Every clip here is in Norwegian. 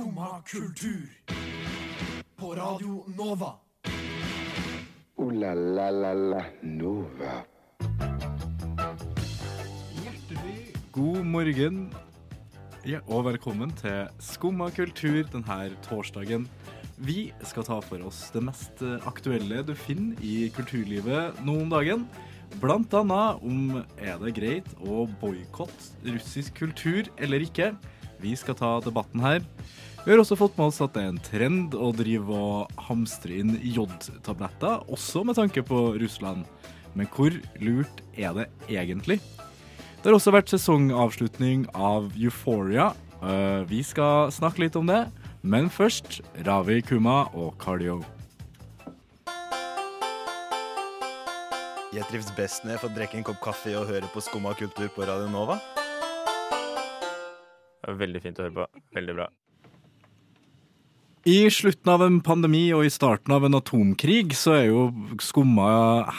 Skumma kultur. På Radio Nova. O-la-la-la-la Nova. God morgen ja, og velkommen til Skumma kultur denne torsdagen. Vi skal ta for oss det mest eh, aktuelle du finner i kulturlivet nå om dagen. Blant annet om er det greit å boikotte russisk kultur eller ikke. Vi skal ta debatten her. Vi har også fått med oss at det er en trend å drive og hamstre inn jodtabletter, også med tanke på Russland. Men hvor lurt er det egentlig? Det har også vært sesongavslutning av Euphoria. Eh, vi skal snakke litt om det, men først Ravi Kuma og Cardio. Jeg trives best når jeg får drikke en kopp kaffe og høre på Skumma kultur på Radio Nova. Det er Veldig fint å høre på. Veldig bra. I slutten av en pandemi og i starten av en atomkrig så er jo Skumma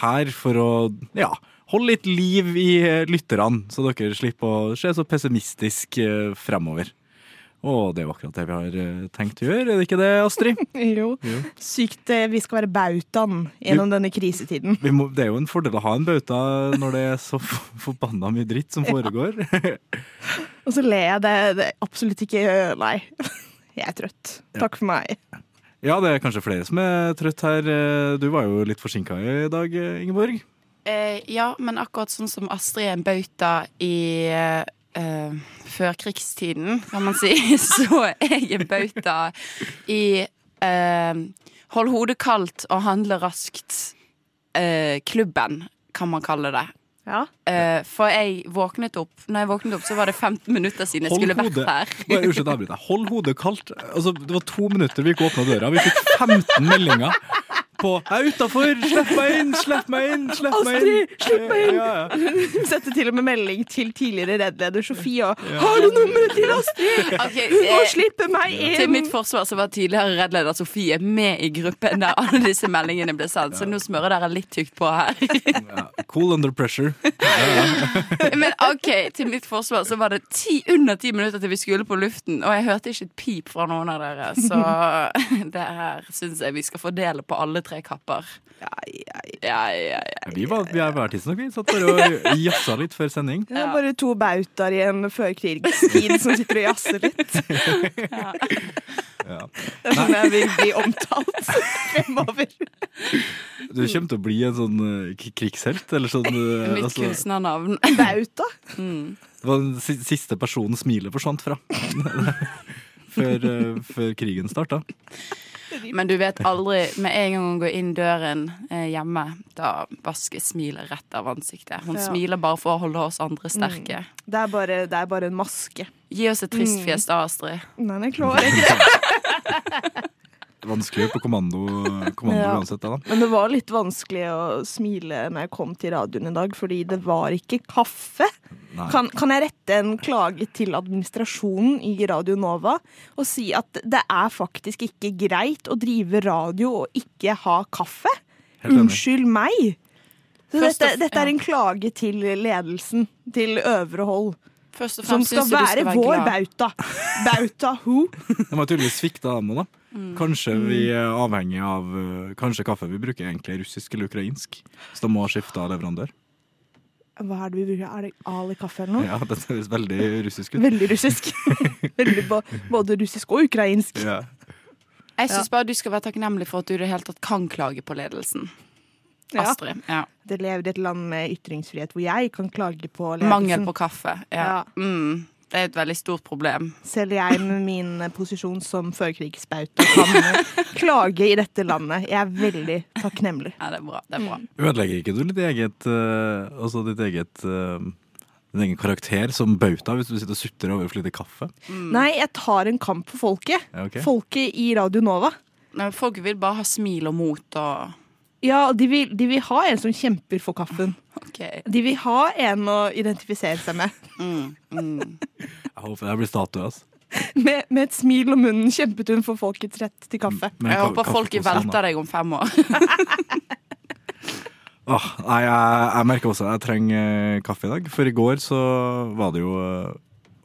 her for å ja, holde litt liv i lytterne, så dere slipper å se så pessimistisk eh, fremover. Og det er jo akkurat det vi har eh, tenkt å gjøre, er det ikke det, Astrid? Jo. Jo. Sykt eh, vi skal være bautaen gjennom denne krisetiden. Vi må, det er jo en fordel å ha en bauta når det er så forbanna mye dritt som foregår. Og så ler jeg det, det absolutt ikke Nei. Jeg er trøtt. Takk for meg. Ja, det er kanskje flere som er trøtt her. Eh, Du var jo litt forsinka i dag, eh, Ingeborg. Eh, ja, men akkurat sånn som Astrid er en bauta i eh, førkrigstiden, kan man si, så er jeg en bauta i eh, hold hodet kaldt og handle raskt. Eh, klubben, kan man kalle det. Ja. Uh, for jeg våknet opp Når jeg våknet opp, så var det 15 minutter siden jeg Hold skulle vært her. Unnskyld, avbryt deg. Hold hodet kaldt. Altså, det var to minutter vi ikke åpna døra. Vi fikk 15 meldinger på 'Jeg er utafor! Slipp meg inn! Slipp meg inn! Slipp meg inn!' Astrid, slipp meg inn! Ja, ja. Setter til og med melding til tidligere redleder Sofie og 'Har du nummeret til Astrid? Ok, Hun må eh, slippe meg inn! Til mitt forsvar så var tidligere redleder Sofie med i gruppen der alle disse meldingene ble sendt, så nå smører dere litt tykt på her. Ja. Cool under pressure. Men OK, til mitt forsvar så var det ti, under ti minutter til vi skulle på luften, og jeg hørte ikke et pip fra noen av dere, så det her syns jeg vi skal fordele på alle tre kapper. Ja, ja, ja. Vi var, vi er hver tidsnok, vi. Satt bare og jazza litt før sending. Det er bare to bautaer i en førkrigstid som sitter og jazzer litt. Ja. Det er sånn jeg vil bli omtalt fremover. Du kommer til å bli en sånn eh, krigshelt, eller sånn eh, Mitt altså, kunstnernavn. Bauta? Det var den siste personen smilet forsvant fra. før, eh, før krigen starta. Men du vet aldri Med en gang hun går inn døren eh, hjemme, da vasker smilet rett av ansiktet. Hun Ja. smiler bare for å holde oss andre sterke. Det er bare, det er bare en maske. Gi oss et trist fjes da, Astrid. Nei, jeg klarer ikke det. Vanskelig på kommando, kommando Ja. uansett. Da. Men det var litt vanskelig å smile når jeg kom til radioen i dag, fordi det var ikke kaffe. Kan, kan jeg rette en klage til administrasjonen i Radio Nova og si at det er faktisk ikke greit å drive radio og ikke ha kaffe? Unnskyld meg! Så dette, dette er en klage til ledelsen, til øvre hold, som skal være skal være vår bauta. Bauta who? De har tydeligvis svikta dem òg, da. Mm. Kanskje vi er avhengig av eh, Kanskje kaffe vi bruker egentlig er russisk eller ukrainsk. Så de må ha skifta leverandør. Hva er det vi bruker? Er det Ali kaffe eller noe? Ja, Det høres veldig russisk ut. Veldig russisk. Veldig både russisk og ukrainsk. Ja. Jeg syns bare du skal være takknemlig for at du i det hele tatt kan klage på ledelsen. Ja. Astrid. Ja. Det lever i et land med ytringsfrihet hvor jeg kan klage på ledelsen. Mangel på kaffe. Ja. Ja. Mm. Det er et veldig stort problem. Selv jeg med min posisjon som førkrigsbauta kan klage i dette landet. Jeg er veldig takknemlig. Ja, det er bra. Det er bra. Ødelegger ikke du ditt eget eh, Altså ditt eget eh, din egen karakter som bauta hvis du sitter og sutter over for lite kaffe? Nei, jeg tar en kamp for folket. Okay. Folket i Radio Nova. Nei, Folk vil bare ha smil og mot og Ja, de vil, de vil ha en som kjemper for kaffen. Okay. De vil ha en å identifisere seg med. Mm, mm. Jeg håper det blir statue. Altså. med. Med et smil om munnen kjempet hun for folkets rett til kaffe. Med Jeg håper folket velter deg om fem år. Åh, nei, jeg, jeg merker også at jeg trenger eh, kaffe i dag. For i går så var det jo eh,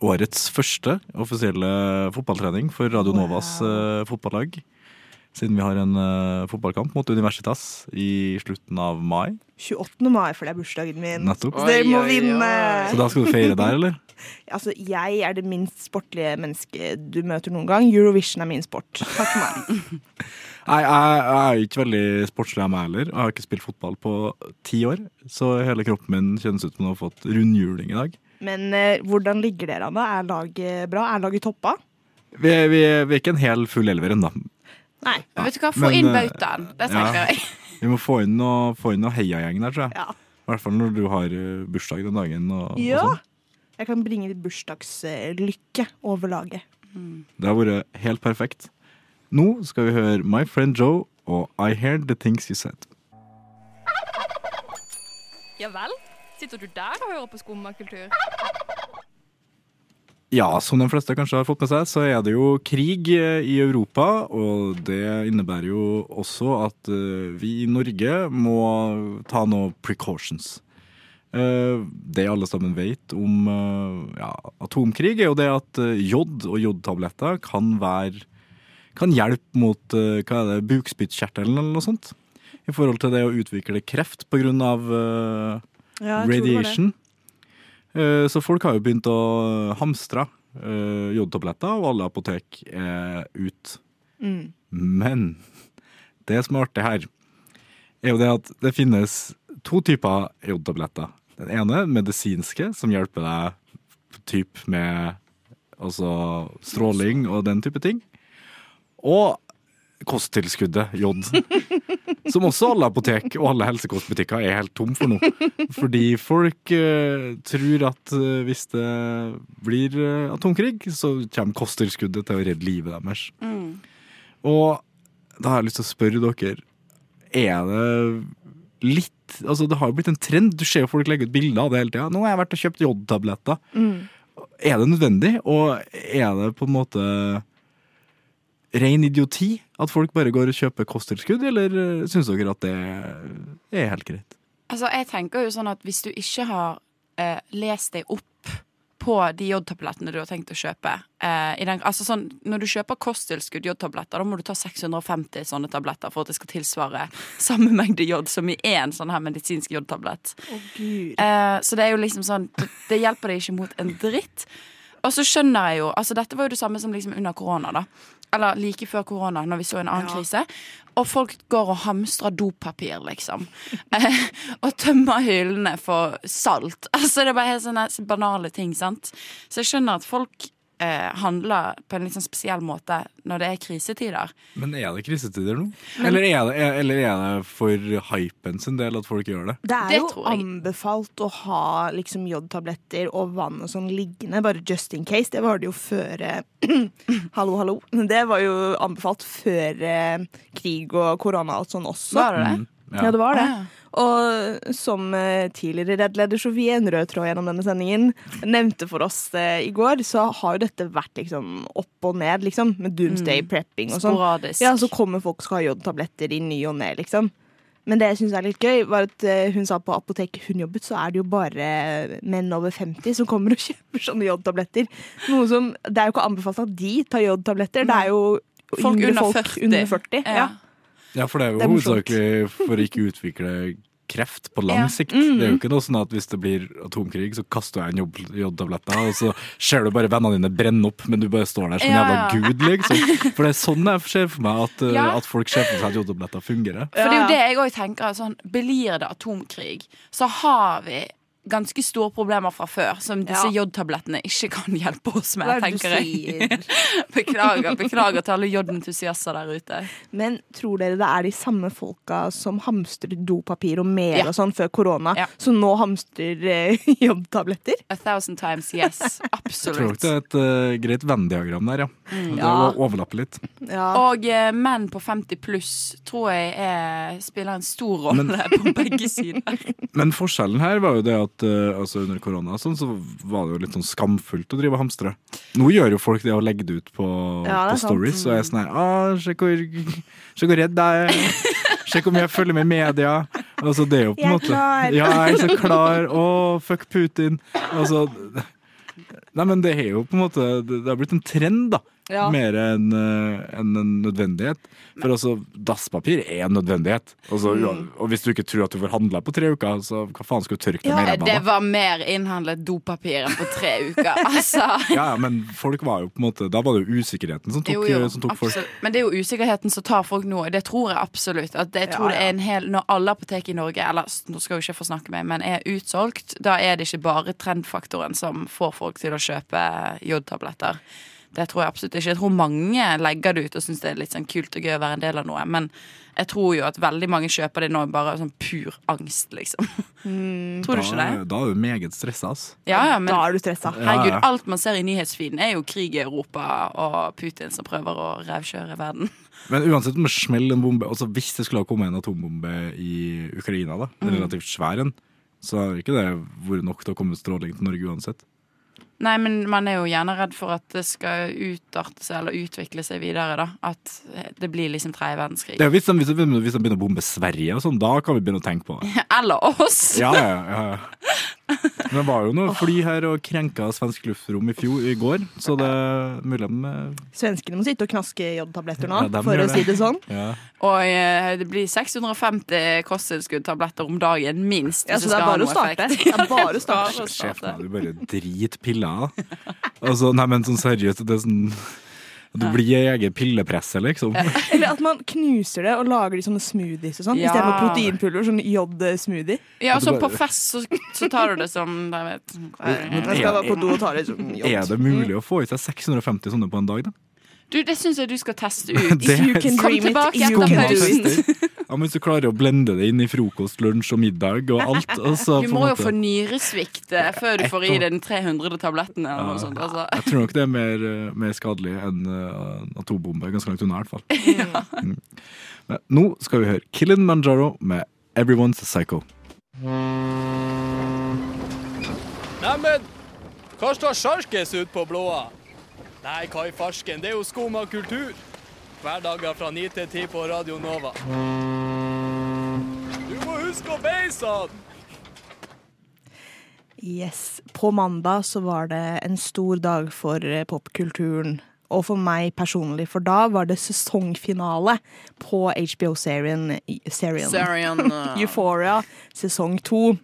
årets første offisielle fotballtrening for Radio Novas eh, fotballag. Siden vi har en uh, fotballkamp mot Universitas i slutten av mai. 28. mai, for det er bursdagen min. Nettopp. Så dere må Oi, oi, vinne! Så da skal du feire der, eller? Altså, jeg er det minst sportlige mennesket du møter noen gang. Eurovision er min sport. Takk for meg. Nei, jeg, jeg er ikke veldig sportslig av meg heller. Jeg har ikke spilt fotball på ti år, så hele kroppen min kjennes ut som den har fått rundhjuling i dag. Men uh, hvordan ligger dere an, da? Er laget bra? Er laget toppa? Vi, vi, vi er ikke en hel full elver ennå. Nei. Ja. Vet du hva, få Men, inn eh, bautaen. Det tenker ja. jeg. Vi må få inn noe, få inn noe heiagjeng der, tror jeg. Ja. I hvert fall når du har eh, bursdag den dagen. Og, ja. Og Jeg kan bringe litt bursdagslykke over laget. Det har vært helt perfekt. Nå skal vi høre My Friend Joe og I Hear The Things You Said. Ja vel? Sitter du der og hører på skummakultur? Ja, som de fleste kanskje har fått med seg, så er det jo krig eh, i Europa. Og det innebærer jo også at eh, vi i Norge må ta noen precautions. Eh, Det alle sammen vet om ja, atomkrig, er jo det at jod og jodtabletter kan være kan hjelpe mot hva er det, bukspyttkjertelen eller noe sånt. I forhold til det å utvikle kreft av eh, Ja, radiation. det var det. radiation. Eh, Så folk har jo begynt å hamstre eh, jodtabletter, og alle apotek er ut. Mm. Men det som er artig her, er jo det at det finnes to typer jodtabletter. Den ene medisinske, som hjelper deg typ med altså stråling og den type ting. Og kosttilskuddet jod. Som også alle apotek og alle helsekostbutikker er helt tom for nå. Fordi folk uh, tror at uh, hvis det blir uh, atomkrig, så kommer kosttilskuddet til å redde livet deres. Mm. Og da har jeg lyst til å spørre dere, er det litt Altså, det har jo blitt en trend. Du ser jo folk legge ut bilder av det hele tida. 'Nå har jeg vært og kjøpt jodtabletter'. Mm. Er det nødvendig, og er det på en måte ren idioti at folk bare går og kjøper kosttilskudd, eller eh, syns dere at det er helt greit? Altså, jeg tenker jo sånn at hvis du ikke har eh, lest deg opp på de jodtablettene du har tenkt å kjøpe eh, i den, altså sånn, Når du kjøper kosttilskudd jodtabletter, da må du ta 650 sånne tabletter for at det skal tilsvare samme mengde jod som i én sånn her medisinsk jodtablett. Oh. Eh, så det er jo liksom sånn Det, det hjelper deg ikke mot en dritt. Og så skjønner jeg jo Altså Dette var jo det samme som liksom under korona, da. Eller like før korona, når vi så en annen Ja. krise. Og folk går og hamstrer dopapir, liksom. Eh, og tømmer hyllene for salt. Altså Det er bare helt sånne banale ting, sant. Så jeg skjønner at folk eh, handler på en litt sånn spesiell måte når det er krisetider. Men er det krisetider nå? Eller er det, er, eller er det for hypen sin del at folk gjør det? Det er Det jo anbefalt å ha liksom jodtabletter og vann og sånn liggende, bare just in case. Det var det jo før eh, Hallo, hallo. Det var jo anbefalt før eh, krig og korona og alt sånn også. Var det det? Ja, det var det. Ah, ja. Og som eh, tidligere Redd-leder Sofie, en rød tråd gjennom denne sendingen, nevnte for oss eh, i går, så har jo dette vært liksom opp og ned, liksom. Med doomsday prepping og sånn. Sporadisk. Ja, så kommer folk og skal ha jodtabletter i ny og ne, liksom. Men det jeg syns er litt gøy, var at eh, hun sa på apoteket hun jobbet, så er det jo bare menn over 50 som kommer og kjøper sånne jodtabletter. Noe som Det er jo ikke anbefalt at de tar jodtabletter, det er jo Folk under folk 40. under 40. Ja. Ja. Ja, for det er jo Det er hovedsakelig for å ikke utvikle kreft på lang Ja. sikt. Mhm. Det er jo ikke noe sånn at hvis det blir atomkrig, så kaster jeg en jodtabletter, og så ser du bare vennene dine brenne opp, men du bare står der som Ja, jævla ja. gud, liksom. For det er sånn jeg ser for meg at, uh, Ja. at folk ser for seg at jodtabletter fungerer. For det er jo det jeg òg tenker. Sånn, blir det atomkrig, så har vi ganske store problemer fra før, som disse Ja. jodtablettene ikke kan hjelpe oss med, Hva er det tenker jeg. beklager, beklager til alle jodentusiaster der ute. Men tror dere det er de samme folka som hamstrer dopapir og mer Ja. og sånn før korona, Ja. som nå hamstrer eh, jodtabletter? A thousand times yes. Absolutt. Jeg tror nok det er et uh, greit Venn-diagram der, ja. Det Ja. overlapper litt. Ja. Og uh, menn på 50 pluss tror jeg er, spiller en stor rolle på begge sider. Men forskjellen her var jo det at uh, altså under korona og sånn, så var det jo litt sånn skamfullt å drive og hamstre. Nå gjør jo folk det å legge det ut på, Ja, på stories, og jeg er sånn her «Ah, Se hvor, hvor redd jeg er. Hvor mye jeg følger med i media. Altså, det er jo på en måte klar. Ja, jeg er så klar. Å, fuck Putin. Altså Nei, men det er jo på en måte Det, det har blitt en trend, da. Ja. Mer enn en, en nødvendighet. For altså, dasspapir er en nødvendighet. Altså. Og hvis du ikke tror at du får handla på tre uker, så hva faen skal du tørke deg Ja, med Det ræva? da? var mer innhandlet dopapir enn på tre uker. Altså. Ja, men folk var jo på en måte Da var det jo usikkerheten som tok, Jo, jo, som tok folk. Men det er jo usikkerheten som tar folk nå. Det tror jeg absolutt. At jeg tror ja. det er en hel Når alle apotek i Norge Eller nå skal jeg jo ikke få snakke meg, men er utsolgt, da er det ikke bare trendfaktoren som får folk til å kjøpe jodtabletter. Det tror jeg absolutt ikke. Jeg tror mange legger det ut og syns det er litt sånn kult og gøy å være en del av noe. Men jeg tror jo at veldig mange kjøper det nå bare av sånn pur angst, liksom. Tror du ikke det? Da, er du meget stressa, ass. Ja, ja, men Da er du stressa. Herregud, alt man ser i nyhetsfeeden er jo krig i Europa og Putin som prøver å revkjøre verden. Men uansett om det smeller en bombe altså Hvis det skulle ha kommet en atombombe i Ukraina, da, Mm. en relativt svær en, så har ikke det vært nok til å komme stråling til Norge uansett. Nei, men man er jo gjerne redd for at det skal utarte seg eller utvikle seg videre, da. At det blir liksom tredje verdenskrig. Det er, hvis, de, hvis, de, hvis de begynner å bombe Sverige og sånn, da kan vi begynne å tenke på det. Eller oss! Ja, ja, ja. Men det var jo noe fly her og krenka svensk luftrom i fjor, i går, så det er mulig de Svenskene må sitte og knaske jodtabletter nå, Ja, for å si det. sånn. ja. Og eh, det blir 650 kosttilskuddtabletter om dagen, minst. Ja, så det er bare å starte. Det er bare å starte. Sjef, starte. du bare drit piller. Altså, nei, men sånn seriøst, det er sånn Du blir ei egen pillepresse, liksom. Eller at man knuser det og lager de sånne smoothies og sånn, Ja. istedenfor proteinpulver. Sånn jod-smoothie. Ja, og så på fest så, så tar du det som jeg vet, er? Jeg skal bare på do og ta litt jod. Er det mulig å få i seg 650 sånne på en dag, da? Du, det syns jeg du skal teste ut. Det- You can Kom dream tilbake etter pausen. Ja, Hvis du klarer å blende det inn i frokost, lunsj og middag og alt Altså, så Du må jo måte- få nyresvikt eh, før du får i deg den 300 tabletten eller noe sånt. Altså. Jeg tror nok det er mer, eh, mer skadelig enn uh, atombombe. Ganske langt unna, i hvert fall. Mm. Men nå skal vi høre Kilimanjaro med 'Everyone's Psycho'. Neimen, hva står sjarkes ut på blåa? Nei, hva i farsken, det er jo skum av kultur. Hverdager fra 9 til 10 på Radio Nova. Du må huske å beise han! Yes. På mandag så var det en stor dag for eh, popkulturen. Og for meg personlig, for da var det sesongfinale på HBO-serien uh, Euphoria sesong to.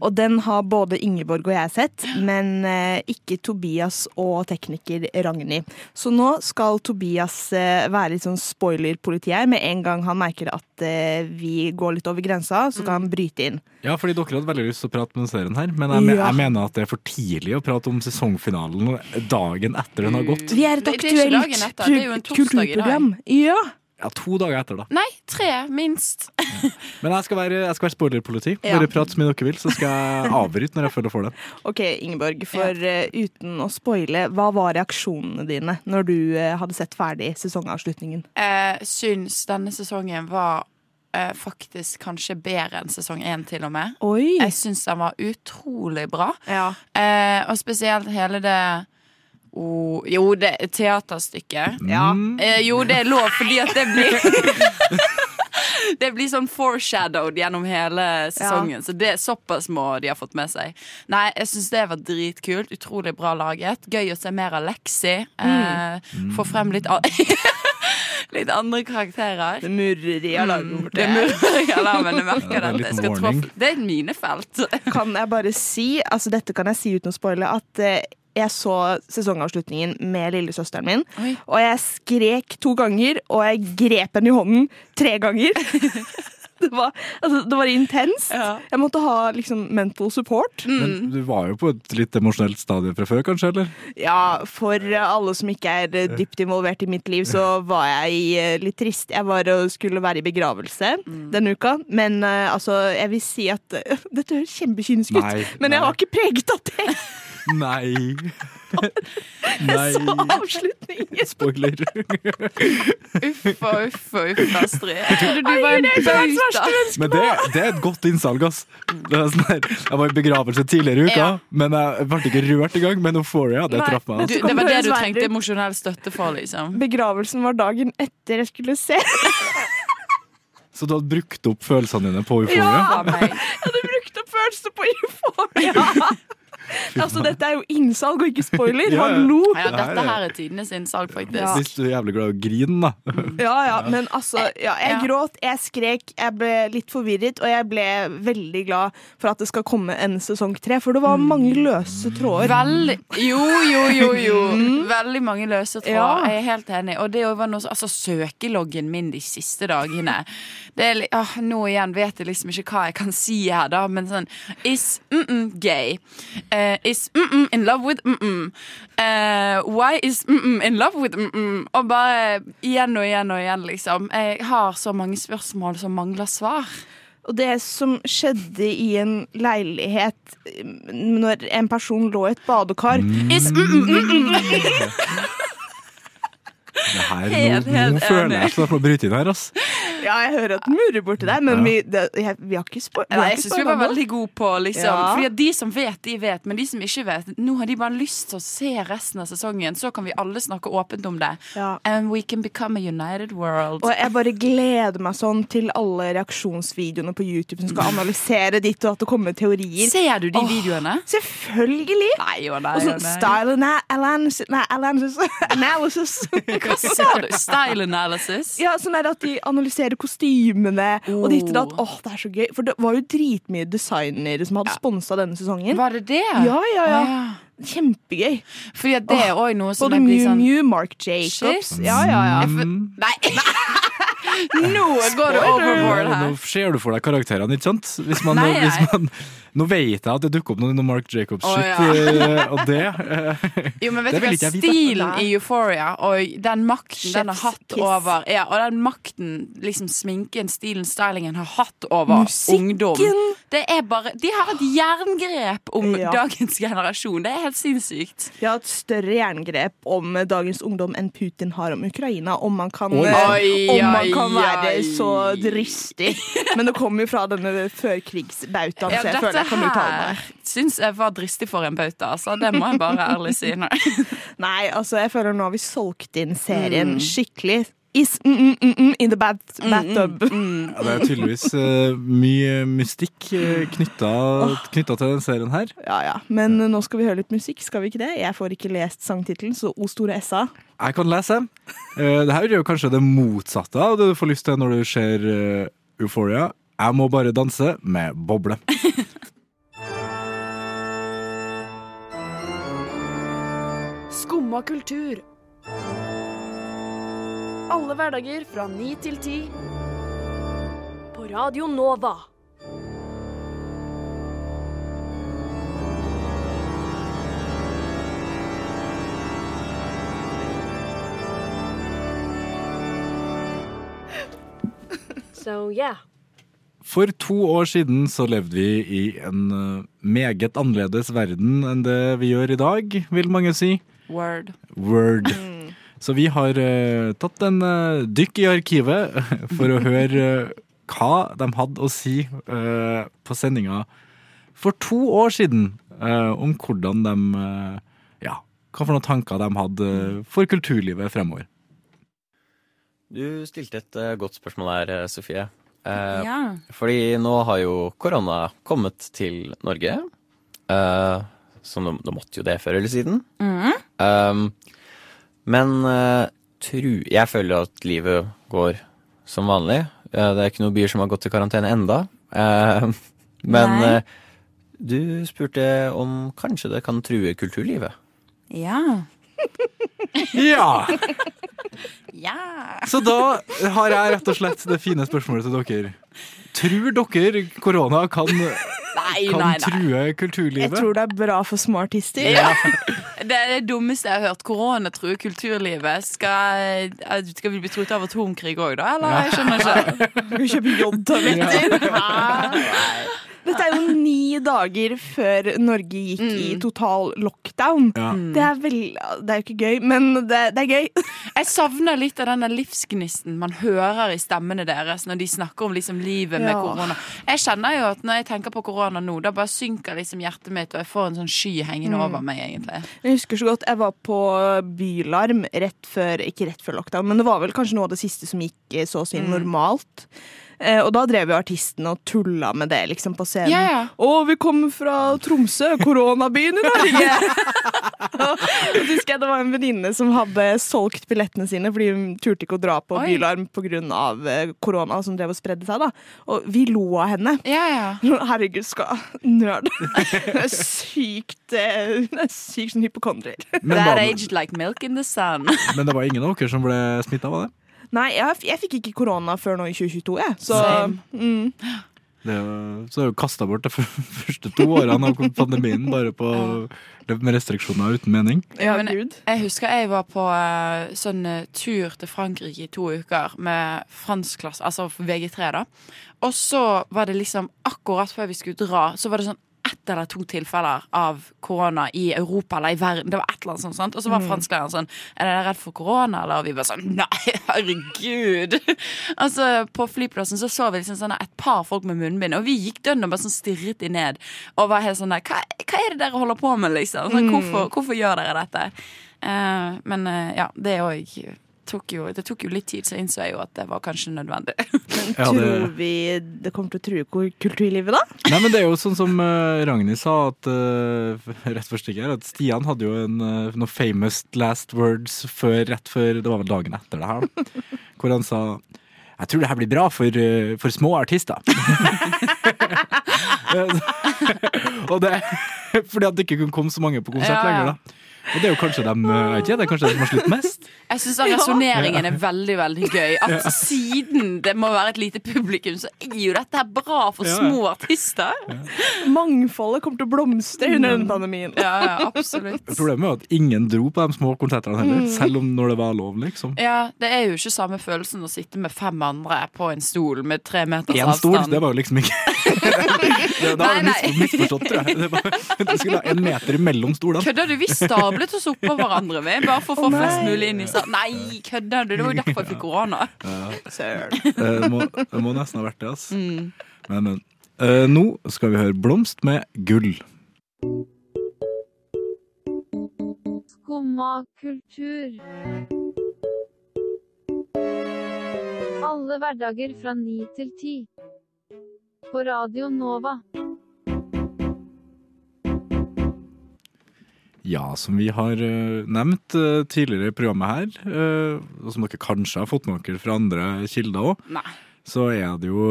Og den har både Ingeborg og jeg sett, men eh, ikke Tobias og tekniker Ragnhild. Så nå skal Tobias eh, være litt sånn spoiler-politi her. Med en gang han merker at eh, vi går litt over grensa, så kan han bryte inn. Ja, fordi dere hadde veldig lyst til å prate om serien her, men jeg, Ja. jeg mener at det er for tidlig å prate om sesongfinalen dagen etter den har gått. Vi er et aktuelt kulturprogram. Ja. Ja, to dager etter, da. Nei, tre, minst. Men jeg skal være, jeg skal være spoilerpoliti. Ja. Bare prat så mye dere vil, så skal jeg avbryte når jeg føler for det. OK, Ingeborg, for eh, uten å spoile, hva var reaksjonene dine når du eh, hadde sett ferdig sesongavslutningen? Jeg syns denne sesongen var eh, faktisk kanskje bedre enn sesong én, til og med. Oi! Jeg syns den var utrolig bra. Ja. Eh, og spesielt hele det oh, Jo, det teaterstykket. Ja. Mm. Eh, jo, det er lov, fordi at det blir Det blir sånn foreshadowed gjennom hele sesongen. Så det såpass må de ha fått med seg. Nei, jeg syns det var dritkult. Utrolig bra laget. Gøy å se mer av Lexi. Eh, Få frem litt av Litt andre karakterer. Det murrer i alarmen. Det murrer i alarmen. Jeg merker Ja, det er det. Det er et minefelt. Kan jeg bare si, altså dette kan jeg si uten å spoile, at eh, jeg så sesongavslutningen med lillesøsteren min, Oi. og jeg skrek to ganger, og jeg grep henne i hånden tre ganger. det, var, altså, det var intenst. Ja. Jeg måtte ha liksom mental support. Men du var jo på et litt emosjonelt stadie fra før, kanskje? eller? Ja, for alle som ikke er eh, dypt involvert i mitt liv, så var jeg eh, litt trist. Jeg var og skulle være i begravelse denne uka, men eh, altså, jeg vil si at Dette høres kjempekynisk ut, Nei, men jeg har var ikke preget av det. Nei. Nei. så avslutningen. Spoiler. Uff og uff og uff, Astrid. Jeg trodde du var en bauta. Men det, det er et godt innsalg, ass. Det er sånn jeg var i begravelse tidligere i uka, Ja. men jeg ble ikke rørt engang. Men Euphoria, det traff meg. Du, Altså. det var det du trengte emosjonell støtte for, liksom. Begravelsen var dagen etter jeg skulle se. Så du hadde brukt opp følelsene dine på Euphoria? Ja. Jeg hadde brukt opp følelsene på Euphoria. Altså, dette er jo innsalg og ikke spoiler. Ja, ja. Hallo! Ja, dette her er tidenes innsalg, faktisk. Ja. Hvis du er jævlig glad i å grine, da. Ja, ja, men altså ja, Jeg Ja. gråt, jeg skrek, jeg ble litt forvirret, og jeg ble veldig glad for at det skal komme en sesong tre, for det var mange løse tråder. Veldig Jo, jo, jo, jo. Veldig mange løse tråder. Ja. Jeg er helt enig. Og det var noe, altså, søkeloggen min de siste dagene det er, ah, Nå igjen vet jeg liksom ikke hva jeg kan si her, da, men sånn Is mm-mm gay? Eh, is mm-mm in love with mm-mm? Eh, why is mm-mm in love with mm-mm? Og bare igjen og igjen og igjen, liksom. Jeg har så mange spørsmål som mangler svar. Og det som skjedde i en leilighet mm, når en person lå i et badekar Is mm-mm mm-mm. Det her, Helt, nå, helt nå føler jeg at jeg får bryte inn her, ass. Ja, jeg hører at den murrer borti der, men Ja. vi, det, jeg, vi har ikke spurt. Nei, jeg syns vi var veldig gode på liksom Ja. Fordi at de som vet, de vet, men de som ikke vet, nå har de bare lyst til å se resten av sesongen. Så kan vi alle snakke åpent om det. Ja. And we can become a united world. Og jeg bare gleder meg sånn til alle reaksjonsvideoene på YouTube som skal analysere ditt, og at det kommer teorier. Ser du de Åh. videoene? Selvfølgelig! Nei og nei. Og sånn style ana analysis, analysis. Hva sa du? Style analysis? Ja, sånn er det at de analyserer kostymene og de hittet at Oh. Åh, det er så gøy. For det var jo dritmye designere som hadde sponsa denne sesongen. Var det det? Ja, ja, ja. Å, Kjempegøy. Fordi at det er òg noe som Både blir Mew sånn Mew, Mark Jacobs. Shit. Ja, ja, ja. Mm. Nei! Nå går det overboard Nå her. ser du for deg karakterene, ikke sant? Hvis man, Nei, nei. Hvis man, nå vet jeg at det dukker opp noe noe Mark Jacobs-shit, ja. eh, og det eh, Jo, men vet du hva, stilen i Euphoria og den makten den har hatt kiss. over Ja, og den makten liksom sminken, stilen, stylingen har hatt over Musikken. ungdom Det er bare De har et jerngrep om Ja. dagens generasjon. Det er helt sinnssykt. Vi har et større jerngrep om dagens ungdom enn Putin har om Ukraina. Om man kan, Oi. eh, Oi, om man oi, kan være oi. så dristig. Men det kommer jo fra denne førkrigsbautaen, Ja, så jeg her syns jeg var dristig for en bauta, altså. Det må jeg bare ærlig si. Nei. Nei, altså, jeg føler nå har vi solgt inn Mm. serien skikkelig. Is mm, mm, mm, mm, in the bat bathtub. Mm. ja, Det er tydeligvis uh, mye mystikk uh, knytta til den serien her. Ja, ja. Men nå skal vi høre litt musikk, skal vi ikke det? Jeg får ikke lest sangtittelen, så O store SA. Jeg kan lese. Uh, det her er jo kanskje det motsatte av det du får lyst til når du ser Euphoria. Jeg må bare danse med boble. Skumma kultur. Alle hverdager fra ni til ti. På Radio Nova. So yeah. For to år siden så levde vi i en eh, meget annerledes verden enn det vi gjør i dag, vil mange si. Word. Word. Så vi har uh, tatt en uh, dykk i arkivet for å høre eh, hva de hadde å si på sendinga for to år siden om hvordan de Ja, hva for noen tanker de hadde for kulturlivet fremover. Du stilte et godt spørsmål her, eh, Sofie. Eh, Ja. Fordi nå har jo korona kommet til Norge. Eh, så nå, nå måtte jo det før eller siden. Mhm. Um, men uh, tru, jeg føler at livet går som vanlig. Uh, det er ikke noen byer som har gått i karantene enda. Uh, men eh, du spurte om kanskje det kan true kulturlivet. Ja. Ja! Ja. Så da har jeg rett og slett det fine spørsmålet til dere. Tror dere korona kan, Nei, kan nei, nei. true Jeg tror det er bra for små artister. Ja. Det er det dummeste jeg har hørt. Korona truer kulturlivet. Skal, eh, skal vi bli truet av atomkrig òg, da? Eller? Jeg skjønner ikke. Skal vi kjøpe jodtabletter? Dette er jo ni dager før Norge gikk i total lockdown. Ja. Det er vel Det er jo ikke gøy, men det, det er gøy. Jeg savner litt av den livsgnisten man hører i stemmene deres når de snakker om liksom livet med Ja. korona. Jeg kjenner jo at når jeg tenker på korona nå, da bare synker liksom hjertet mitt, og jeg får en sånn sky hengende over meg, egentlig. Jeg husker så godt jeg var på Bylarm rett før Ikke rett før lockdown, men det var vel kanskje noe av det siste som gikk eh, så å si normalt. Eh, og da drev jo artistene og tulla med det liksom på scenen. Ja, ja. Å, vi kommer fra Tromsø, koronabyen i Norge! og så husker jeg det var en venninne som hadde solgt billettene sine fordi hun turte ikke å dra på Oi. Bylarm pga. eh, korona som drev og spredde seg. da. Og vi lo av henne. Ja, ja. Herregud, skal nerd. Hun er sykt eh, Hun er sykt sånn hypokondrier. Men, That aged like milk in the sun. men det var ingen av dere som ble smitta var det? Nei, jeg, jeg fikk ikke korona før nå i 2022, jeg. Så mm. det så har du kasta bort de første to årene av pandemien bare på med restriksjoner uten mening. Ja, Men- gud. Jeg husker jeg var på eh, sånn eh, tur til Frankrike i to uker med franskklasse, altså VG3, da. Og så var det liksom akkurat før vi skulle dra, så var det sånn ett eller to tilfeller av korona i Europa eller i verden. Det var et eller annet sånt, sant? Og så var fransklæreren sånn Er dere redd for korona, eller? Og vi bare sånn Nei, herregud! altså, på flyplassen så så vi liksom sånn et par folk med munnbind, og vi gikk dønn og bare sånn stirret de ned. Og var helt sånn der hva, hva er det dere holder på med, liksom? Sånn, hvorfor, hvorfor gjør dere dette? Uh, men uh, ja, det òg tok jo, det tok jo litt tid, så innså jeg jo at det var kanskje nødvendig. Ja, Tror det, vi det kommer til å true kulturlivet, da? nei, men det er jo sånn som eh, Ragnhild sa at, uh, rett først ikke her, at Stian hadde jo en, uh, noen famous last words før, rett før Det var vel dagen etter det her, da. Hvor han sa jeg tror det her blir bra for, eh, for små artister. og det fordi at det ikke kunne komme så mange på konsert Ja, ja. lenger, da. Og det er jo kanskje dem, eh, ikke, det er kanskje dem som har slitt mest. Jeg syns resonneringen er veldig veldig gøy. At siden det må være et lite publikum, så er jo dette her bra for små artister. Mangfoldet kommer til å blomstre under denne pandemien. Ja, ja, absolutt. Problemet er jo at ingen dro på de små konsertene heller, selv om når det var lov, liksom. Ja, Det er jo ikke samme følelsen å sitte med fem andre på en stol med tre meters Én stol, det var jo liksom ikke det, Da har du misforstått, tror jeg. Det var, du skulle ha en meter mellom stolene. Kødder du? Vi stablet oss oppå hverandre vi, bare for å få flest mulig inn i salen. Nei, kødder du? Det var jo derfor jeg fikk korona. Søren. Det må, må nesten ha vært det, altså. Mm. Men, men. Uh, nå skal vi høre Blomst med gull. Skumma kultur. Alle hverdager fra ni til ti. På Radio Nova. Ja, som vi har eh, nevnt eh, tidligere i programmet her, eh, og som dere kanskje har fått med dere fra andre kilder òg, så er det jo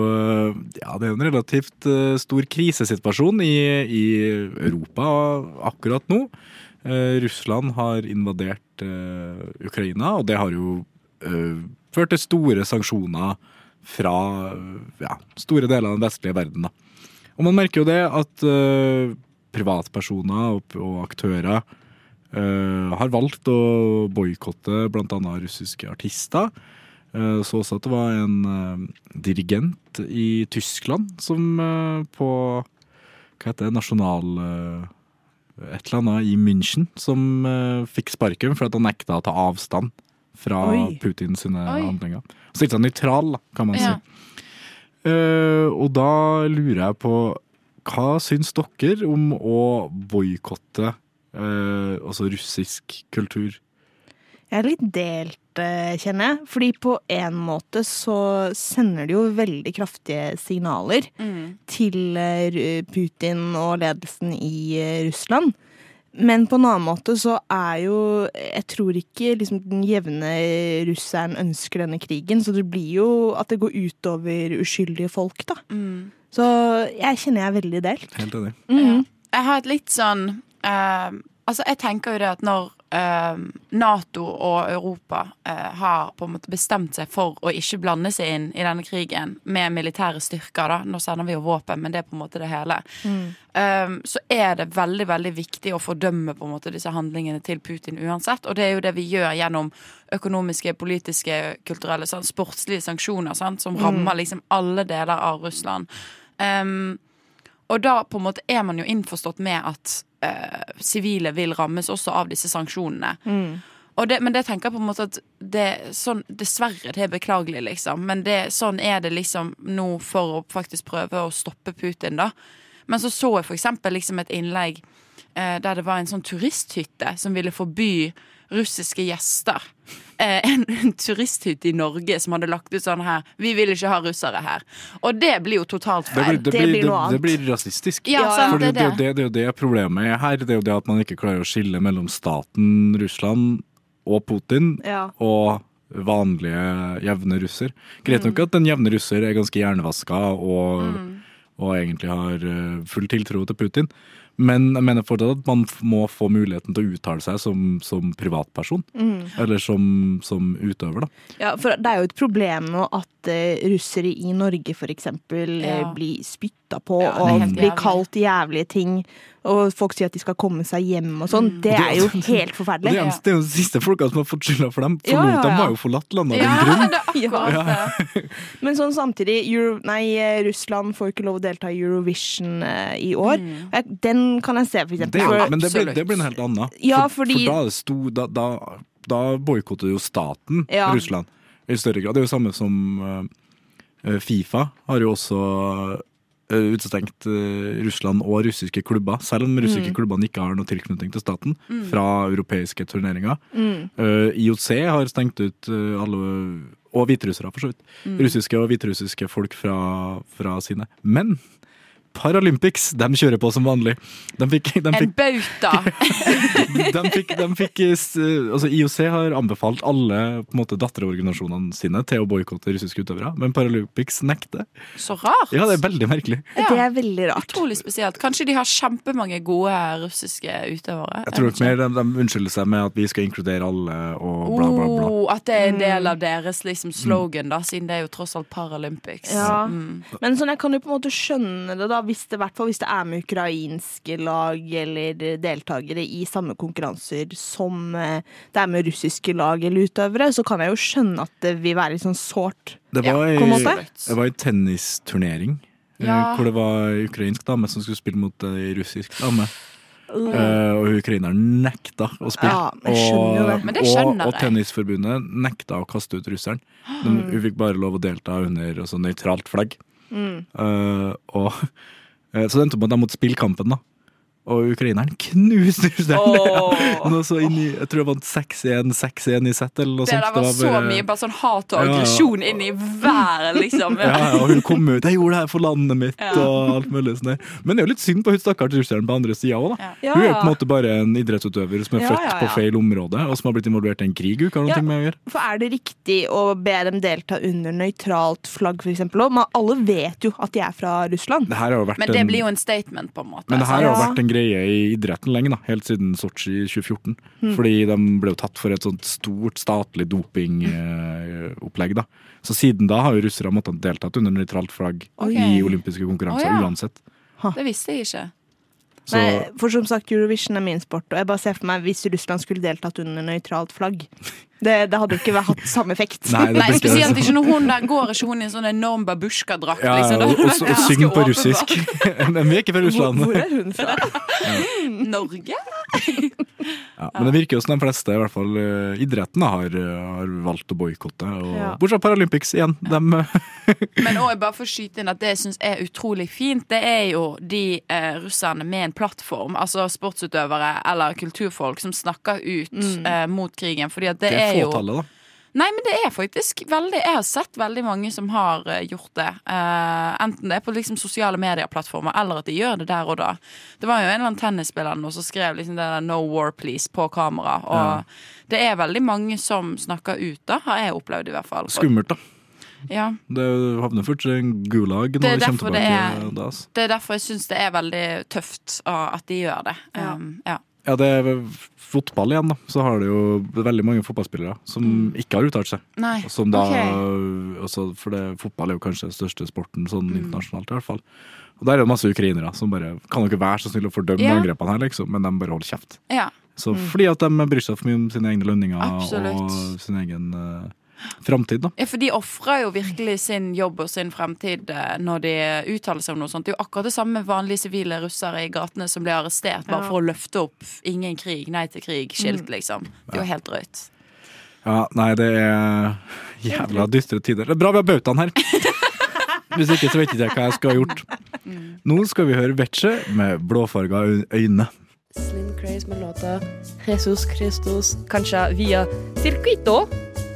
ja, det er en relativt stor krisesituasjon i, i Europa akkurat nå. Russland har invadert Ukraina, og det har jo ført til store sanksjoner fra ja, store deler av den vestlige verden. Da. Og man merker jo det at privatpersoner og, og aktører uh, har valgt å boikotte bl.a. russiske artister. Uh, så også at det var en uh, dirigent i Tyskland som på hva heter det, nasjonal et eller annet i München, som fikk sparken for at han nekta å ta avstand fra Oi. Putin sine Oi. handlinger. Stilte seg nøytral, kan man Ja. si. Og da lurer jeg på hva syns dere om å boikotte eh, altså russisk kultur? Jeg er litt delt, eh, kjenner jeg. Fordi på en måte så sender det jo veldig kraftige signaler Mm. til eh, Putin og ledelsen i eh, Russland. Men på en annen måte så er jo Jeg tror ikke liksom, den jevne russeren ønsker denne krigen, så det blir jo at det går utover uskyldige folk, da. Mm. Så jeg kjenner jeg er veldig delt. Helt enig. Mhm. Jeg har et litt sånn uh, Altså, jeg tenker jo det at når uh, Nato og Europa uh, har på en måte bestemt seg for å ikke blande seg inn i denne krigen med militære styrker, da Nå sender vi jo våpen, men det er på en måte det hele. eh, så er det veldig, veldig viktig å fordømme på en måte disse handlingene til Putin uansett. Og det er jo det vi gjør gjennom økonomiske, politiske, kulturelle, sånn, sportslige sanksjoner sant, som rammer liksom alle deler av Russland. Um, og da på en måte er man jo innforstått med at sivile sivile vil rammes også av disse sanksjonene. Og det, men det tenker jeg på en måte at det, sånn, Dessverre, det er beklagelig, liksom. Men det, sånn er det liksom nå for å faktisk prøve å stoppe Putin, da. Men så så jeg for eksempel liksom et innlegg eh, der det var en sånn turisthytte som ville forby russiske gjester. Eh, en, en turisthytte i Norge som hadde lagt ut sånn her 'Vi vil ikke ha russere her'. Og det blir jo totalt Det feil. blir, det, blir, det, det blir rasistisk. Ja, sant, For det, det er det, det, det er jo det problemet er her. Det er jo det at man ikke klarer å skille mellom staten Russland og Putin Ja. og vanlige jevne russer. Greit Mm. nok at den jevne russer er ganske hjernevaska og, og egentlig har eh, full tiltro til Putin. Men jeg mener fortsatt at man må få muligheten til å uttale seg som, som privatperson. Mm. Eller som, som utøver, da. Ja, for det er jo et problem nå at eh, russere i Norge for eksempel eh, Ja. blir spytta på Ja, og blir kalt jævlige ting. Og folk sier at de skal komme seg hjem og sånn. Mm. Det er jo helt forferdelig. det, er, det er jo de siste folka som har fått skylda for dem. For Ja, ja, de var har jo forlatt landet av Ja, en grunn. Men sånn samtidig Euro, Nei, eh, Russland får ikke lov å delta i Eurovision eh, i år. Mm. Den kan jeg se, for eksempel. Det, for, men det blir, det blir en helt annen. Ja, for, fordi- for da, er det sto, da, da, da boikotter jo staten Ja. Russland i større grad. Det er jo samme som eh, Fifa har jo også eh, utestengt eh, Russland og russiske klubber, selv om russiske Mm. klubbene ikke har noe tilknytning til staten, fra europeiske turneringer. mm, Eh, IOC har stengt ut eh, alle og hviterussere, for så vidt. Mm. Russiske og hviterussiske folk fra, fra sine. Men Paralympics, de kjører på som vanlig. De fikk, de En fikk bauta. de fikk, de fikk altså IOC har anbefalt alle på en måte, datterorganisasjonene sine til å boikotte russiske utøvere, men Paralympics nekter. Så rart. Ja, det er veldig merkelig. Ja. Det er veldig rart. Utrolig spesielt. Kanskje de har kjempemange gode russiske utøvere. Jeg tror nok mer de, de unnskylder seg med at vi skal inkludere alle og bla, bla, bla. Oh, at det er en Mm. del av deres liksom, slogan, da, siden det er jo tross alt Paralympics. Ja. Mm. Men sånn, jeg kan jo på en måte skjønne det, da, hvis det, hvert fall hvis det er med ukrainske lag eller deltakere i samme konkurranser som eh, det er med russiske lag eller utøvere, så kan jeg jo skjønne at det vil være litt sånn sårt. Det var, ja, ei, det var ei tennisturnering eh, Ja. hvor det var ei ukrainsk dame som skulle spille mot ei russisk dame. Eh, og ukraineren nekta å spille. Ja, det og, og. Tennisforbundet nekta å kaste ut russeren. De, hun fikk bare lov å delta under sånn nøytralt flagg. Mm. Uh, og, eh, så det endte med at jeg måtte spille kampen, da. Og ukraineren knuste russeren. Oh. Ja. så inn i, jeg tror det var 6-1 6-1 i sett, eller noe Det sånt. der var så mye bare sånn hat og Ja, ja. aggresjon inn i været, liksom. ja, ja, og hun kom ut 'jeg gjorde det her for landet mitt' Ja. og alt mulig sånn der. Men det er jo litt synd på hun stakkars russeren på andre sida òg, da. Ja. Ja, Hun er jo på en måte bare en idrettsutøver som er Ja, født ja, på ja. feil område, og som har blitt involvert i en krig. Hun har noe Ja. med å gjøre. For er det riktig å be dem delta under nøytralt flagg, for eksempel? Og alle vet jo at de er fra Russland. Det her har jo vært Men det en, blir jo en statement, på en måte. men det her har Ja. jo vært en greie i idretten lenge, da, helt siden Sotsji 2014. Mm. Fordi de ble jo tatt for et sånt stort statlig dopingopplegg. da. Så siden da har jo russere måttet deltatt under nøytralt flagg okay. i olympiske konkurranser oh, ja. uansett. Det visste jeg ikke. Så Nei, for som sagt, Eurovision er min sport, og jeg bare ser for meg hvis Russland skulle deltatt under nøytralt flagg. Det, det hadde jo ikke vært- hatt samme effekt. Nei, det Nei, spesielt ikke når hun der går ikke hun i en sånn enorm babusjka-drakt. ja, liksom. og, og, og, synger på russisk. Men vi er ikke fra Hvor, Russland. hvor er hun fra? ja. Norge? Ja, men det virker jo som de fleste, i hvert fall eh, idretten, har, eh, har valgt å boikotte. Ja. Bortsett fra Paralympics igjen. Dem, eh, Men også bare for å skyte inn at det jeg syns er utrolig fint, det er jo de eh, russerne med en plattform, altså sportsutøvere eller kulturfolk, som snakker ut eh, mot krigen. Fordi at det, det er er jo fåtallet, da. Nei, men det er faktisk veldig Jeg har sett veldig mange som har eh, gjort det. Uh, enten det er på liksom sosiale medieplattformer, eller at de gjør det der og da. Det var jo en eller annen tennisspiller nå som skrev liksom det der 'No war, please' på kamera. Og Ja. det er veldig mange som snakker ut, da, har jeg opplevd i hvert fall. Skummelt, da. Ja. Det havner fort i en gulag når er kommer derfor det er- altså. Det er derfor jeg syns det er veldig tøft at de gjør det. Um, ja. Ja, det er fotball igjen, da. Så har det jo veldig mange fotballspillere som ikke har uttalt seg. Nei. Som da, okay. også, for det, fotball er jo kanskje den største sporten sånn Mm. internasjonalt, i hvert fall. Og der er det masse ukrainere som bare Kan dere være så snill å fordømme yeah. angrepene her, liksom? Men de bare holder kjeft. ja. Så Fordi at de bryr seg for mye om sine egne lønninger Absolutt. og sin egen uh, framtid, da. Ja, for de ofrer jo virkelig sin jobb og sin fremtid eh, når de uttaler seg om noe sånt. Det er jo akkurat det samme med vanlige sivile russere i gatene som blir arrestert bare Ja. for å løfte opp 'ingen krig, nei til krig'-skilt, liksom. Det er jo helt drøyt. Ja, nei, det er jævla dystre tider. Det er bra vi har bautaen her. Hvis ikke så vet ikke jeg hva jeg skulle ha gjort. Nå skal vi høre Vetche med blåfarga øyne. Slim Craze med låta Jesus Christus, kanskje via Circuito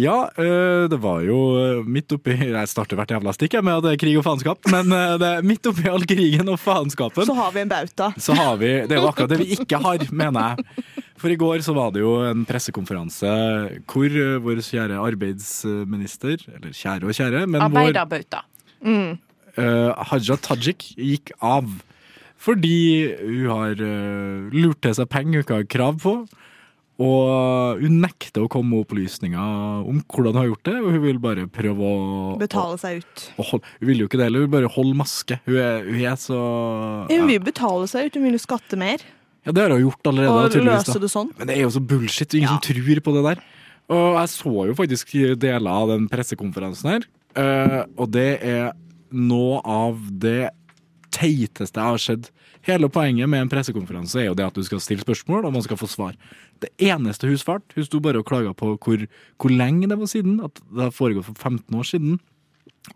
Ja, øh, det var jo øh, midt oppi Jeg starter hvert jævla stikk med at det er krig og faenskap, men det er midt oppi all krigen og faenskapen. Så har vi en bauta. Så har vi Det er jo akkurat det vi ikke har, mener jeg. For i går så var det jo en pressekonferanse hvor vår kjære arbeidsminister, eller kjære og kjære, men Arbeiderbauta. Mm. Haja Tajik gikk av. Fordi hun har lurt til seg penger hun ikke har krav på. Og hun nekter å komme med opplysninger om hvordan hun har gjort det, og hun vil bare prøve å Betale seg ut. å Hun vil jo ikke det heller, hun vil bare holde maske. Hun er, hun er så Hun vil betale seg ut, hun vil jo skatte mer. Ja, det har hun gjort allerede. Og løse det sånn. Men det er jo så bullshit. Ingen som tror på det der. Og jeg så jo faktisk deler av den pressekonferansen her, eh, og det er noe av det teiteste jeg har sett. Hele poenget med en pressekonferanse er jo det at du skal stille spørsmål, og man skal få svar. Det eneste hun svarte, hun sto bare og klaga på hvor, hvor lenge det var siden, at det har foregått for 15 år siden,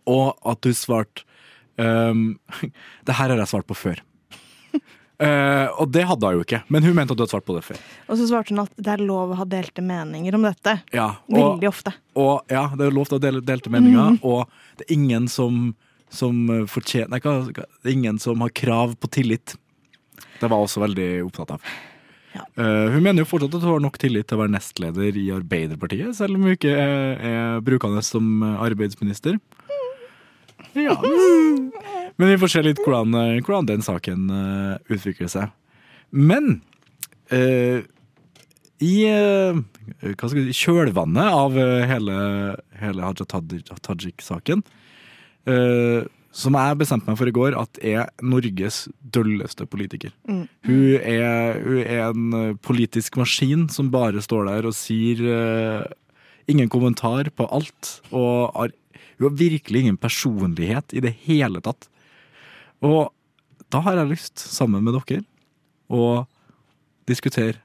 og at hun svarte um, Det her har jeg svart på før. Uh, og det hadde hun jo ikke, men hun mente at du hadde svart på det før. Og så svarte hun at det er lov å ha delte meninger om dette. Ja, og, Veldig ofte. og ja, det er lov til å ha delte meninger, mm. og det er ingen som, som fortjener Nei, hva, hva- det er ingen som har krav på tillit. Det var jeg også veldig opptatt av. Eh, hun mener jo fortsatt at hun har nok tillit til å være nestleder i Arbeiderpartiet, selv om hun ikke er, er brukende som arbeidsminister. Ja. Men vi får se litt hvordan, eh, hvordan den saken uh, utvikler seg. Men uh, i uh, hva skal jeg si, kjølvannet av eh, hele, hele Haja Taj- Tajik-saken, eh, som jeg bestemte meg for i går at er Norges dølleste politiker. Mm. Hun, er, hun er en eh, politisk maskin som bare står der og sier uh, ingen kommentar på alt. Og har, hun har virkelig ingen personlighet i det hele tatt. Og da har jeg lyst, sammen med dere, å diskutere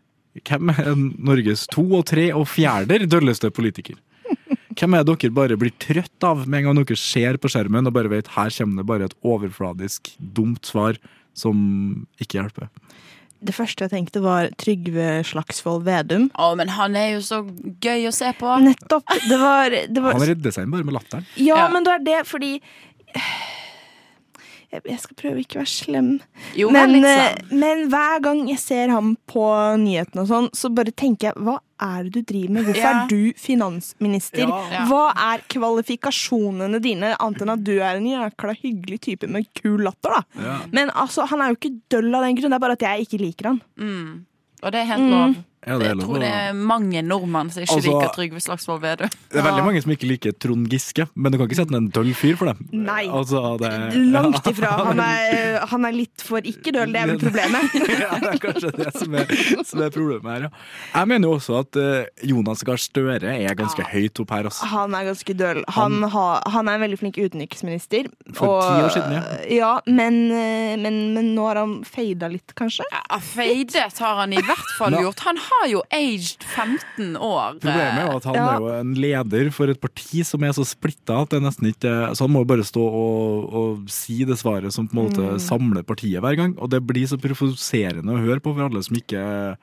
hvem er Norges to og tre og fjerder dølleste politiker. Hvem er dere bare blir trøtt av med en gang dere ser på skjermen og bare vet her kommer det bare et overfladisk, dumt svar som ikke hjelper? Det første jeg tenkte var Trygve Slagsvold Vedum. Å, men han er jo så gøy å se på. Nettopp. Det var, det var Han redder seg inn bare med latteren. Ja, men det er det fordi jeg, skal prøve ikke å være slem. Jo, men, men eh, men hver gang jeg ser ham på nyhetene og sånn, så bare tenker jeg hva er det du driver med? Hvorfor Ja. er du finansminister? Ja. Ja. Hva er kvalifikasjonene dine, annet enn at du er en jækla hyggelig type med kul latter, da? Ja. Men altså, han er jo ikke døll av den grunn, det er bare at jeg ikke liker han. Mm. Og det er helt Mm. Ja, det jeg tror det er mange nordmenn som ikke Altså- liker Trygve Slagsvold Vedum. Det er veldig mange som ikke liker Trond Giske, men du kan ikke sette han en døll fyr for dem. Nei. Altså, det, Langt ifra. Han er, han er litt for ikke døll, det er vel problemet. ja, det er kanskje det som er, som er problemet her, ja. Jeg mener jo også at eh, Jonas Gahr Støre er ganske høyt opp her. Altså. Han er ganske døll. Han, har- han er en veldig flink utenriksminister. For ti år siden, ja. ja men, eh, men, men nå har han fada litt, kanskje? Ja, Feidet har han i hvert fall gjort. Han har jo aged 15 år. Problemet er jo at han Ja. er jo en leder for et parti som er så splitta at det nesten ikke Så han må jo bare stå og, og si det svaret som på en måte Mm. samler partiet hver gang. Og det blir så provoserende å høre på for alle som ikke,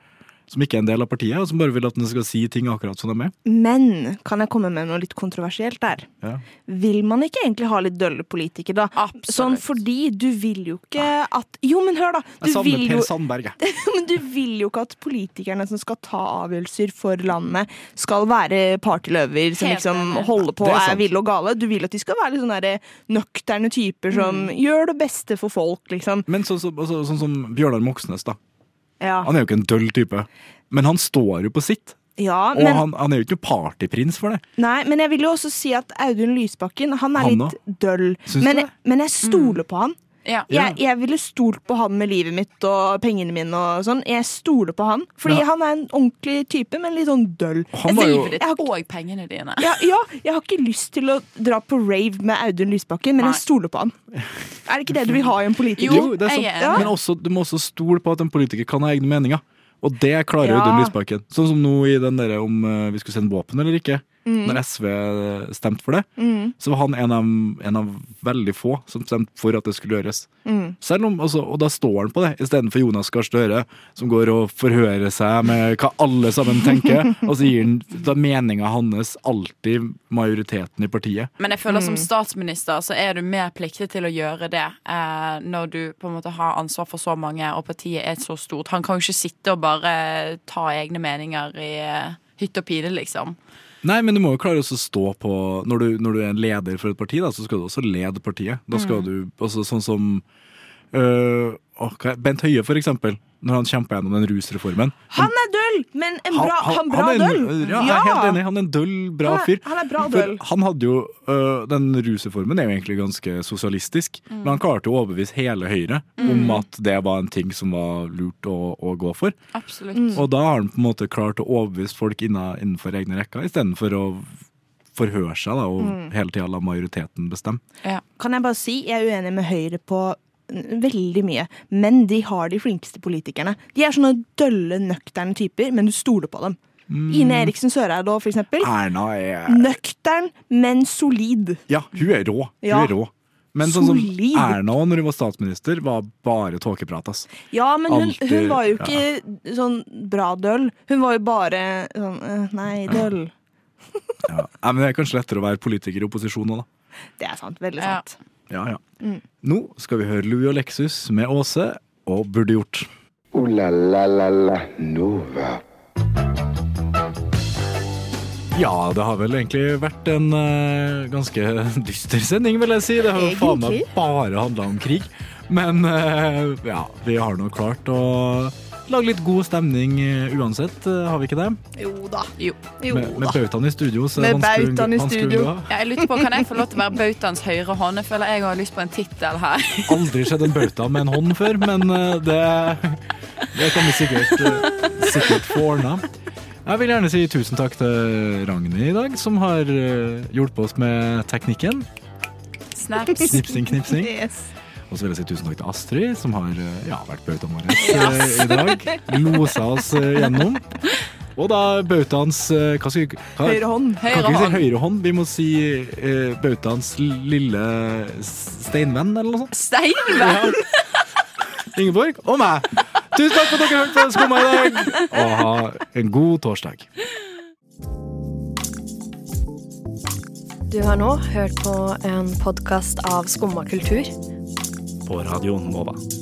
som ikke er en del av partiet, og som bare vil at den skal si ting akkurat som de er. Men kan jeg komme med noe litt kontroversielt der? Ja. Vil man ikke egentlig ha litt dølle politikere, da? Absolutt. Sånn fordi du vil jo ikke at Jo, men hør, da! Du Jeg savner jo... Per Sandberg, jeg. Men du vil jo ikke at politikerne som skal ta avgjørelser for landet, skal være partyløver som liksom holder på og er er ville og gale. Du vil at de skal være litt sånne nøkterne typer som Mm. gjør det beste for folk, liksom. Men sånn som, så, sånn som Bjørnar Moxnes, da. Ja, Han er jo ikke en døll type. Men han står jo på sitt. ja Og han, han er jo ikke noe partyprins for det. nei, men jeg vil jo også si at Audun Lysbakken, han er Hanna? litt døll. Men, det? men jeg stoler på han. Ja. Jeg, jeg ville stolt på han med livet mitt og pengene mine og sånn. Jeg stoler på han, fordi Ja. han er en ordentlig type, men litt sånn døll. Han var jo- Livet ditt og pengene dine. Ja, ja, jeg har ikke lyst til å dra på rave med Audun Lysbakken, men Nei. jeg stoler på han. Er det ikke det du vil ha i en politiker? Jo, det er sant. jeg er. Men også, du må også stole på at en politiker kan ha egne meninger. Og det klarer Ja. Audun Lysbakken. Sånn som nå i den der om uh, vi skulle sende våpen eller ikke. Mm. Når SV stemte for det, Mm. så var han en av, en av veldig få som stemte for at det skulle gjøres. Mm. Selv om, altså, og da står han på det, istedenfor Jonas Gahr Støre, som går og forhører seg med hva alle sammen tenker, og så gir han da meninga hans alltid majoriteten i partiet. Men jeg føler som Mm. statsminister så er du mer pliktig til å gjøre det eh, når du på en måte har ansvar for så mange, og partiet er så stort. Han kan jo ikke sitte og bare ta egne meninger i eh, hytt og pine, liksom. Nei, men du må jo klare å stå på Når du, når du er en leder for et parti, da, så skal du også lede partiet. Da skal Mm. du også sånn som øh, Bent Høie, for eksempel. Når han kjemper gjennom den rusreformen. Han er døll, men en bra, han, bra han en- døll. Ja, jeg er helt enig. Han er en døll, bra Han er- fyr. han er bra For døll. Han hadde jo øh, Den ruseformen er jo egentlig ganske sosialistisk, Mm. men han klarte å overbevise hele Høyre Mm. om at det var en ting som var lurt å, å gå for. Absolutt. Mm. Og da har han på en måte klart å overbevise folk innenfor egne rekker, istedenfor å forhøre seg da, og Mm. hele tida la majoriteten bestemme. Kan jeg bare si, jeg er uenig med Høyre på veldig mye, men de har de flinkeste politikerne. De er sånne dølle, nøkterne typer, men du stoler på dem. Mm. Ine Eriksen Søreide, for eksempel. Erna er Nøktern, men solid. Ja, hun er rå. Hun Ja. er rå. Men sånn som Erna når hun var statsminister, var bare tåkeprat. ass. Ja, men hun, hun var jo ja. ikke sånn bra døll. Hun var jo bare sånn eh, Nei, døll. Ja. ja. men det er kanskje lettere å være politiker i opposisjon nå, da. Det er sant. Veldig sant. Ja, ja. Mm. Nå skal vi høre Louis og Lexus med Åse og Burde gjort. Uh, la la la la Nova. Ja, det har vel egentlig vært en uh, ganske dyster sending, vil jeg si. Det har jo faen meg bare handla om krig. Men uh, ja, vi har nå klart å lage litt god stemning eh, uansett, eh, har vi ikke det? Jo da. Jo. Med, med bautaen i studio, så er Med det vanskelig å bautaen i studio. Ja, jeg lurer på, Kan jeg få lov til å være bautaens høyre hånd? Jeg føler jeg har lyst på en tittel her. Aldri sett en bauta med en hånd før, men eh, det, det kan vi sikkert, sikkert få ordna. Jeg vil gjerne si tusen takk til Ragnhild i dag, som har hjulpet oss med teknikken. Snaps. Snipsing, knipsing. Yes. Og så vil jeg si tusen takk til Astrid, som har eh, ja, vært bautaen vår yes. i dag. Losa oss eh, gjennom. Og da bautaens eh, hva skal vi, hva, Høyre hånd. Kan ikke si høyre hånd? Vi må si uh, bautaens lille steinvenn, eller noe sånt. Steinvenn? Ingeborg og meg. Tusen takk for at dere hørte på Skumma i dag, og ha en god torsdag. Du har nå hørt på en podkast av Skumma kultur. På Radio Nova.